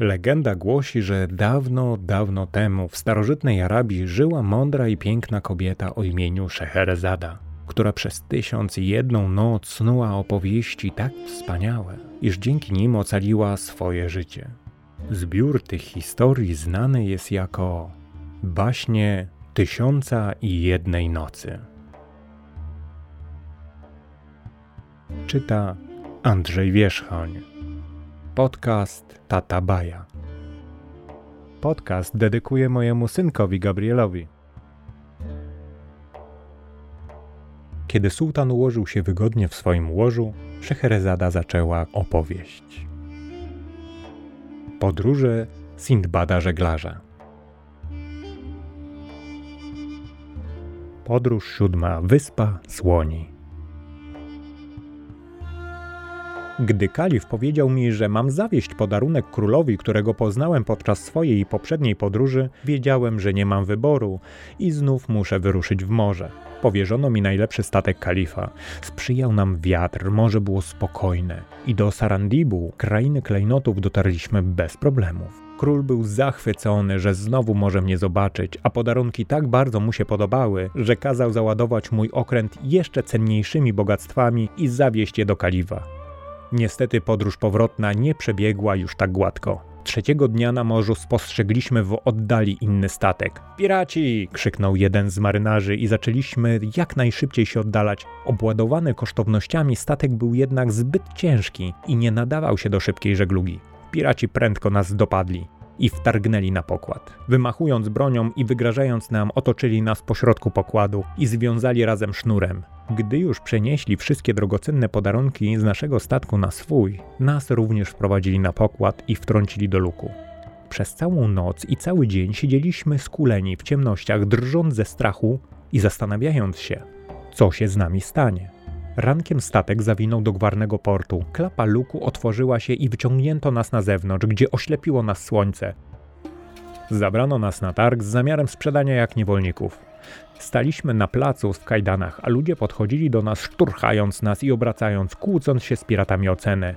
Legenda głosi, że dawno, dawno temu w starożytnej Arabii żyła mądra i piękna kobieta o imieniu Szeherezada, która przez tysiąc i jedną noc snuła opowieści tak wspaniałe, iż dzięki nim ocaliła swoje życie. Zbiór tych historii znany jest jako baśnie Tysiąca i jednej nocy. Czyta Andrzej Wierzchoń. Podcast Tata Baja. Podcast dedykuję mojemu synkowi Gabrielowi. Kiedy sułtan ułożył się wygodnie w swoim łożu, Szeherezada zaczęła opowieść. Podróże Sindbada żeglarza. Podróż siódma Wyspa Słoni. Gdy kalif powiedział mi, że mam zawieść podarunek królowi, którego poznałem podczas swojej poprzedniej podróży, wiedziałem, że nie mam wyboru i znów muszę wyruszyć w morze. Powierzono mi najlepszy statek kalifa. Sprzyjał nam wiatr, morze było spokojne i do Sarandibu, krainy klejnotów, dotarliśmy bez problemów. Król był zachwycony, że znowu może mnie zobaczyć, a podarunki tak bardzo mu się podobały, że kazał załadować mój okręt jeszcze cenniejszymi bogactwami i zawieźć je do kalifa. Niestety podróż powrotna nie przebiegła już tak gładko. Trzeciego dnia na morzu spostrzegliśmy w oddali inny statek. Piraci! krzyknął jeden z marynarzy i zaczęliśmy jak najszybciej się oddalać. Obładowany kosztownościami statek był jednak zbyt ciężki i nie nadawał się do szybkiej żeglugi. Piraci prędko nas dopadli i wtargnęli na pokład. Wymachując bronią i wygrażając nam, otoczyli nas pośrodku pokładu i związali razem sznurem. Gdy już przenieśli wszystkie drogocenne podarunki z naszego statku na swój, nas również wprowadzili na pokład i wtrącili do luku. Przez całą noc i cały dzień siedzieliśmy skuleni w ciemnościach, drżąc ze strachu i zastanawiając się, co się z nami stanie. Rankiem statek zawinął do gwarnego portu. Klapa luku otworzyła się i wyciągnięto nas na zewnątrz, gdzie oślepiło nas słońce. Zabrano nas na targ z zamiarem sprzedania jak niewolników. Staliśmy na placu w kajdanach, a ludzie podchodzili do nas, szturchając nas i obracając, kłócąc się z piratami o cenę.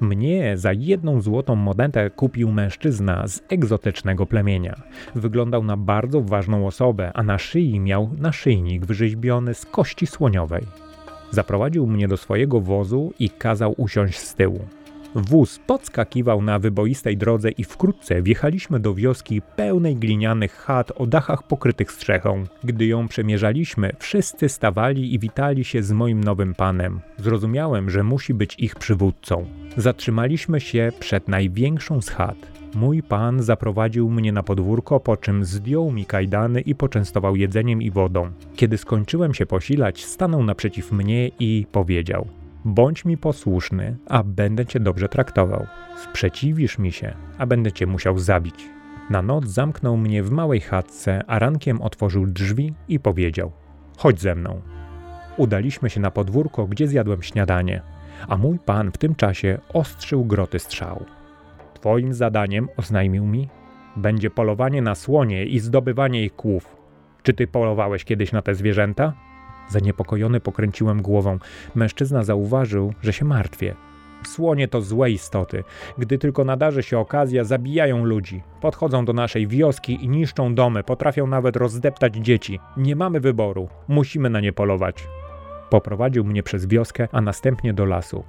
Mnie za jedną złotą monetę kupił mężczyzna z egzotycznego plemienia. Wyglądał na bardzo ważną osobę, a na szyi miał naszyjnik wyrzeźbiony z kości słoniowej. Zaprowadził mnie do swojego wozu i kazał usiąść z tyłu. Wóz podskakiwał na wyboistej drodze i wkrótce wjechaliśmy do wioski pełnej glinianych chat o dachach pokrytych strzechą. Gdy ją przemierzaliśmy, wszyscy stawali i witali się z moim nowym panem. Zrozumiałem, że musi być ich przywódcą. Zatrzymaliśmy się przed największą z chat. Mój pan zaprowadził mnie na podwórko, po czym zdjął mi kajdany i poczęstował jedzeniem i wodą. Kiedy skończyłem się posilać, stanął naprzeciw mnie i powiedział: Bądź mi posłuszny, a będę cię dobrze traktował. Sprzeciwisz mi się, a będę cię musiał zabić. Na noc zamknął mnie w małej chatce, a rankiem otworzył drzwi i powiedział: Chodź ze mną. Udaliśmy się na podwórko, gdzie zjadłem śniadanie, a mój pan w tym czasie ostrzył groty strzał. Twoim zadaniem, oznajmił mi, będzie polowanie na słonie i zdobywanie ich kłów. Czy ty polowałeś kiedyś na te zwierzęta? Zaniepokojony pokręciłem głową. Mężczyzna zauważył, że się martwię. Słonie to złe istoty. Gdy tylko nadarzy się okazja, zabijają ludzi. Podchodzą do naszej wioski i niszczą domy, potrafią nawet rozdeptać dzieci. Nie mamy wyboru. Musimy na nie polować. Poprowadził mnie przez wioskę, a następnie do lasu.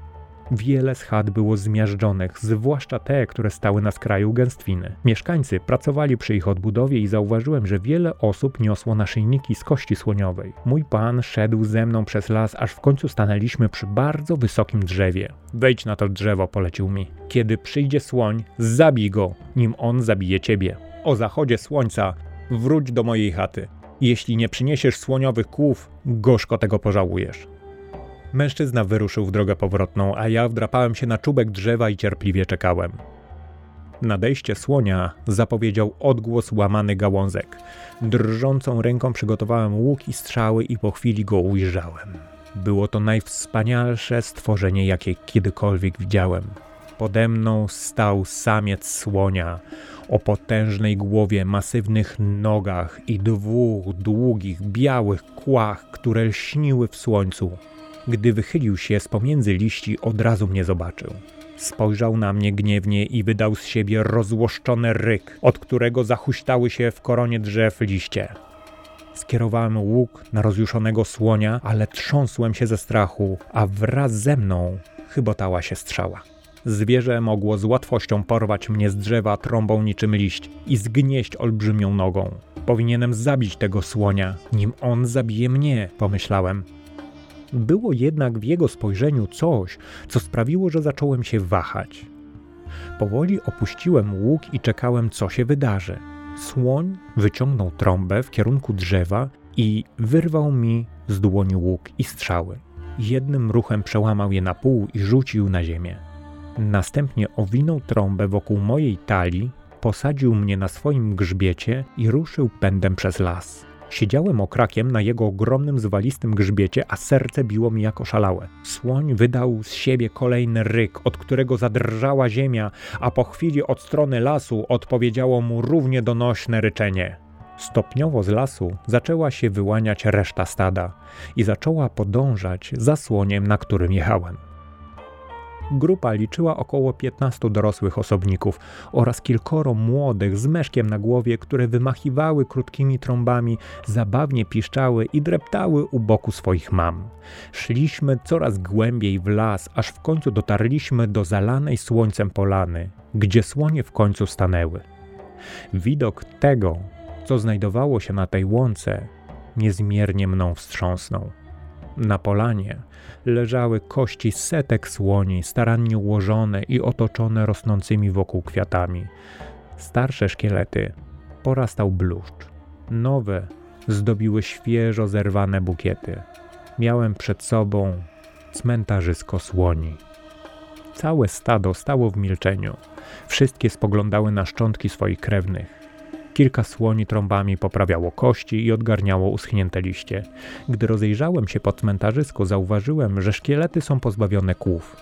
Wiele z chat było zmiażdżonych, zwłaszcza te, które stały na skraju gęstwiny. Mieszkańcy pracowali przy ich odbudowie i zauważyłem, że wiele osób niosło naszyjniki z kości słoniowej. Mój pan szedł ze mną przez las, aż w końcu stanęliśmy przy bardzo wysokim drzewie. Wejdź na to drzewo, polecił mi. Kiedy przyjdzie słoń, zabij go, nim on zabije ciebie. O zachodzie słońca wróć do mojej chaty. Jeśli nie przyniesiesz słoniowych kłów, gorzko tego pożałujesz. Mężczyzna wyruszył w drogę powrotną, a ja wdrapałem się na czubek drzewa i cierpliwie czekałem. Nadejście słonia zapowiedział odgłos łamany gałązek. Drżącą ręką przygotowałem łuk i strzały i po chwili go ujrzałem. Było to najwspanialsze stworzenie, jakie kiedykolwiek widziałem. Pode mną stał samiec słonia o potężnej głowie, masywnych nogach i dwóch długich, białych kłach, które lśniły w słońcu. Gdy wychylił się z pomiędzy liści, od razu mnie zobaczył. Spojrzał na mnie gniewnie i wydał z siebie rozłoszczony ryk, od którego zahuśtały się w koronie drzew liście. Skierowałem łuk na rozjuszonego słonia, ale trząsłem się ze strachu, a wraz ze mną chybotała się strzała. Zwierzę mogło z łatwością porwać mnie z drzewa trąbą niczym liść i zgnieść olbrzymią nogą. Powinienem zabić tego słonia, nim on zabije mnie, pomyślałem. Było jednak w jego spojrzeniu coś, co sprawiło, że zacząłem się wahać. Powoli opuściłem łuk i czekałem, co się wydarzy. Słoń wyciągnął trąbę w kierunku drzewa i wyrwał mi z dłoni łuk i strzały. Jednym ruchem przełamał je na pół i rzucił na ziemię. Następnie owinął trąbę wokół mojej talii, posadził mnie na swoim grzbiecie i ruszył pędem przez las. Siedziałem okrakiem na jego ogromnym, zwalistym grzbiecie, a serce biło mi jak oszalałe. Słoń wydał z siebie kolejny ryk, od którego zadrżała ziemia, a po chwili od strony lasu odpowiedziało mu równie donośne ryczenie. Stopniowo z lasu zaczęła się wyłaniać reszta stada i zaczęła podążać za słoniem, na którym jechałem. Grupa liczyła około 15 dorosłych osobników oraz kilkoro młodych z meszkiem na głowie, które wymachiwały krótkimi trąbami, zabawnie piszczały i dreptały u boku swoich mam. Szliśmy coraz głębiej w las, aż w końcu dotarliśmy do zalanej słońcem polany, gdzie słonie w końcu stanęły. Widok tego, co znajdowało się na tej łące, niezmiernie mną wstrząsnął. Na polanie leżały kości setek słoni, starannie ułożone i otoczone rosnącymi wokół kwiatami. Starsze szkielety porastał bluszcz. Nowe zdobiły świeżo zerwane bukiety. Miałem przed sobą cmentarzysko słoni. Całe stado stało w milczeniu. Wszystkie spoglądały na szczątki swoich krewnych. Kilka słoni trąbami poprawiało kości i odgarniało uschnięte liście. Gdy rozejrzałem się po cmentarzysku, zauważyłem, że szkielety są pozbawione kłów.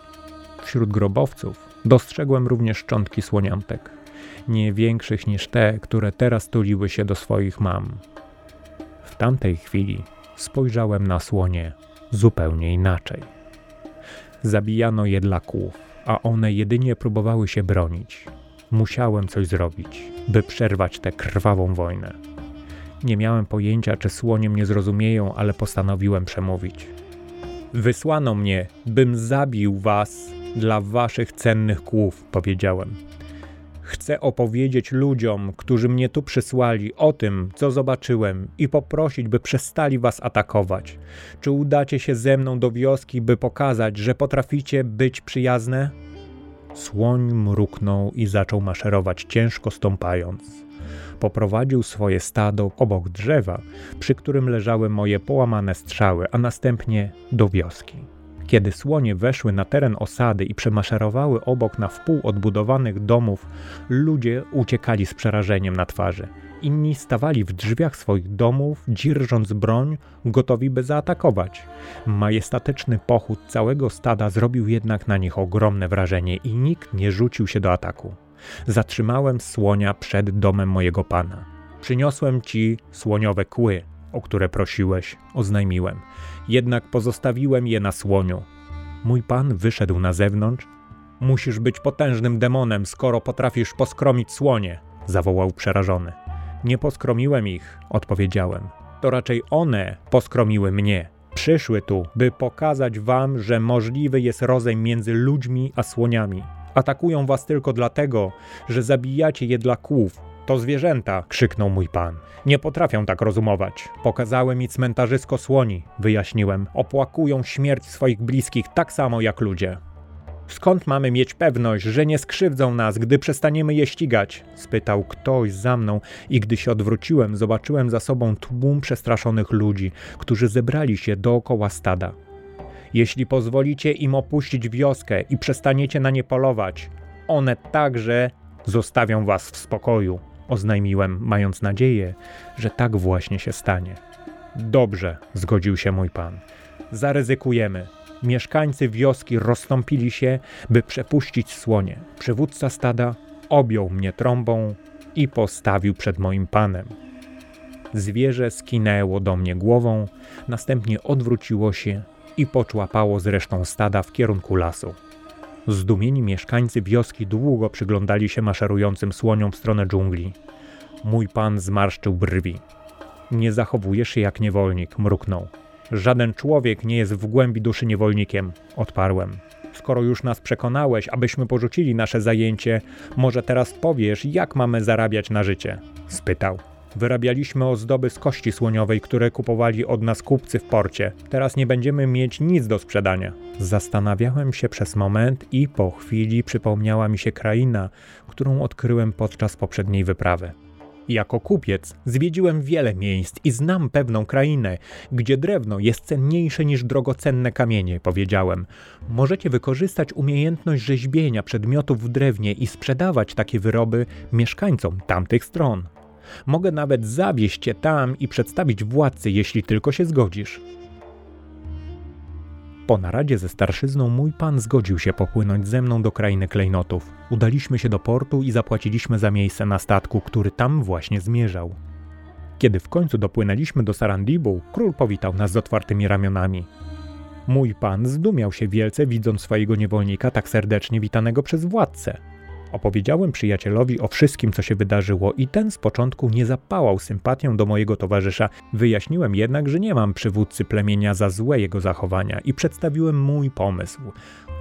Wśród grobowców dostrzegłem również szczątki słoniątek, nie większych niż te, które teraz tuliły się do swoich mam. W tamtej chwili spojrzałem na słonie zupełnie inaczej. Zabijano je dla kłów, a one jedynie próbowały się bronić. Musiałem coś zrobić, by przerwać tę krwawą wojnę. Nie miałem pojęcia, czy słonie mnie zrozumieją, ale postanowiłem przemówić. Wysłano mnie, bym zabił was dla waszych cennych kłów, powiedziałem. Chcę opowiedzieć ludziom, którzy mnie tu przysłali, o tym, co zobaczyłem i poprosić, by przestali was atakować. Czy udacie się ze mną do wioski, by pokazać, że potraficie być przyjazne? Słoń mruknął i zaczął maszerować ciężko stąpając. Poprowadził swoje stado obok drzewa, przy którym leżały moje połamane strzały, a następnie do wioski. Kiedy słonie weszły na teren osady i przemaszerowały obok na wpół odbudowanych domów, ludzie uciekali z przerażeniem na twarzy. Inni stawali w drzwiach swoich domów, dzierżąc broń, gotowi by zaatakować. Majestatyczny pochód całego stada zrobił jednak na nich ogromne wrażenie i nikt nie rzucił się do ataku. Zatrzymałem słonia przed domem mojego pana. Przyniosłem ci słoniowe kły, o które prosiłeś, oznajmiłem. Jednak pozostawiłem je na słoniu. Mój pan wyszedł na zewnątrz. Musisz być potężnym demonem, skoro potrafisz poskromić słonie, zawołał przerażony. Nie poskromiłem ich, odpowiedziałem. To raczej one poskromiły mnie. Przyszły tu, by pokazać wam, że możliwy jest rozejm między ludźmi a słoniami. Atakują was tylko dlatego, że zabijacie je dla kłów. To zwierzęta, krzyknął mój pan. Nie potrafią tak rozumować. Pokazały mi cmentarzysko słoni, wyjaśniłem. Opłakują śmierć swoich bliskich tak samo jak ludzie. Skąd mamy mieć pewność, że nie skrzywdzą nas, gdy przestaniemy je ścigać? spytał ktoś za mną i gdy się odwróciłem, zobaczyłem za sobą tłum przestraszonych ludzi, którzy zebrali się dookoła stada. Jeśli pozwolicie im opuścić wioskę i przestaniecie na nie polować, one także zostawią was w spokoju, oznajmiłem, mając nadzieję, że tak właśnie się stanie. Dobrze, zgodził się mój pan. Zaryzykujemy. Mieszkańcy wioski rozstąpili się, by przepuścić słonie. Przywódca stada objął mnie trąbą i postawił przed moim panem. Zwierzę skinęło do mnie głową, następnie odwróciło się i poczłapało z resztą stada w kierunku lasu. Zdumieni mieszkańcy wioski długo przyglądali się maszerującym słoniom w stronę dżungli. Mój pan zmarszczył brwi. Nie zachowujesz się jak niewolnik, mruknął. Żaden człowiek nie jest w głębi duszy niewolnikiem, odparłem. Skoro już nas przekonałeś, abyśmy porzucili nasze zajęcie, może teraz powiesz, jak mamy zarabiać na życie? spytał. Wyrabialiśmy ozdoby z kości słoniowej, które kupowali od nas kupcy w porcie. Teraz nie będziemy mieć nic do sprzedania. Zastanawiałem się przez moment i po chwili przypomniała mi się kraina, którą odkryłem podczas poprzedniej wyprawy. Jako kupiec zwiedziłem wiele miejsc i znam pewną krainę, gdzie drewno jest cenniejsze niż drogocenne kamienie, powiedziałem. Możecie wykorzystać umiejętność rzeźbienia przedmiotów w drewnie i sprzedawać takie wyroby mieszkańcom tamtych stron. Mogę nawet zawieźć cię tam i przedstawić władcy, jeśli tylko się zgodzisz. Po naradzie ze starszyzną mój pan zgodził się popłynąć ze mną do krainy klejnotów. Udaliśmy się do portu i zapłaciliśmy za miejsce na statku, który tam właśnie zmierzał. Kiedy w końcu dopłynęliśmy do Sarandibu, król powitał nas z otwartymi ramionami. Mój pan zdumiał się wielce, widząc swojego niewolnika tak serdecznie witanego przez władcę. Opowiedziałem przyjacielowi o wszystkim, co się wydarzyło, i ten z początku nie zapałał sympatią do mojego towarzysza. Wyjaśniłem jednak, że nie mam przywódcy plemienia za złe jego zachowania i przedstawiłem mój pomysł.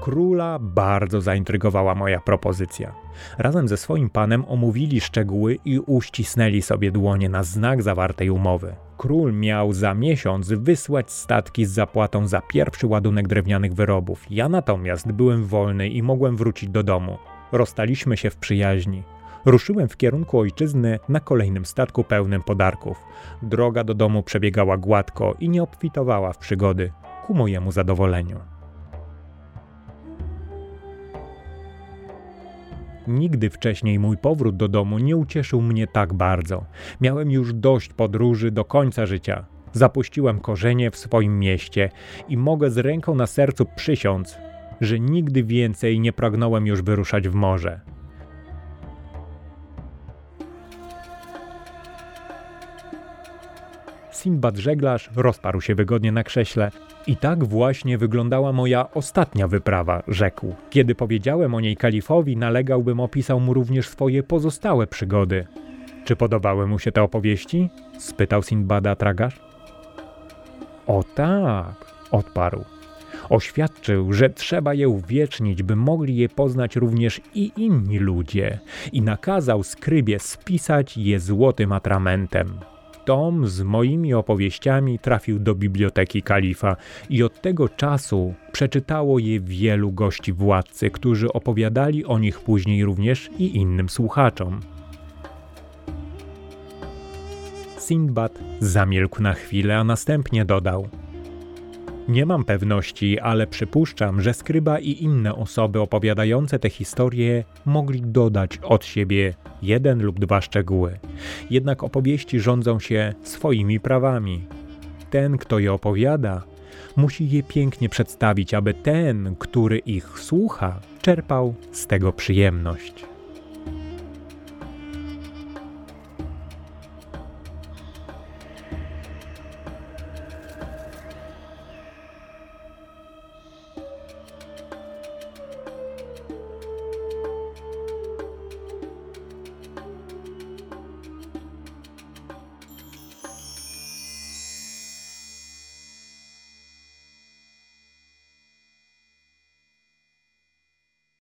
Króla bardzo zaintrygowała moja propozycja. Razem ze swoim panem omówili szczegóły i uścisnęli sobie dłonie na znak zawartej umowy. Król miał za miesiąc wysłać statki z zapłatą za pierwszy ładunek drewnianych wyrobów. Ja natomiast byłem wolny i mogłem wrócić do domu. Rozstaliśmy się w przyjaźni. Ruszyłem w kierunku ojczyzny na kolejnym statku pełnym podarków. Droga do domu przebiegała gładko i nie obfitowała w przygody, ku mojemu zadowoleniu. Nigdy wcześniej mój powrót do domu nie ucieszył mnie tak bardzo. Miałem już dość podróży do końca życia. Zapuściłem korzenie w swoim mieście i mogę z ręką na sercu przysiąc, że nigdy więcej nie pragnąłem już wyruszać w morze. Sinbad żeglarz rozparł się wygodnie na krześle. I tak właśnie wyglądała moja ostatnia wyprawa, rzekł. Kiedy powiedziałem o niej kalifowi, nalegał, bym opisał mu również swoje pozostałe przygody. Czy podobały mu się te opowieści? spytał Sinbada tragarz. O tak, odparł. Oświadczył, że trzeba je uwiecznić, by mogli je poznać również i inni ludzie, i nakazał skrybie spisać je złotym atramentem. Tom z moimi opowieściami trafił do biblioteki kalifa i od tego czasu przeczytało je wielu gości władcy, którzy opowiadali o nich później również i innym słuchaczom. Sindbad zamilkł na chwilę, a następnie dodał – nie mam pewności, ale przypuszczam, że skryba i inne osoby opowiadające te historie mogli dodać od siebie jeden lub dwa szczegóły. Jednak opowieści rządzą się swoimi prawami. Ten, kto je opowiada, musi je pięknie przedstawić, aby ten, który ich słucha, czerpał z tego przyjemność.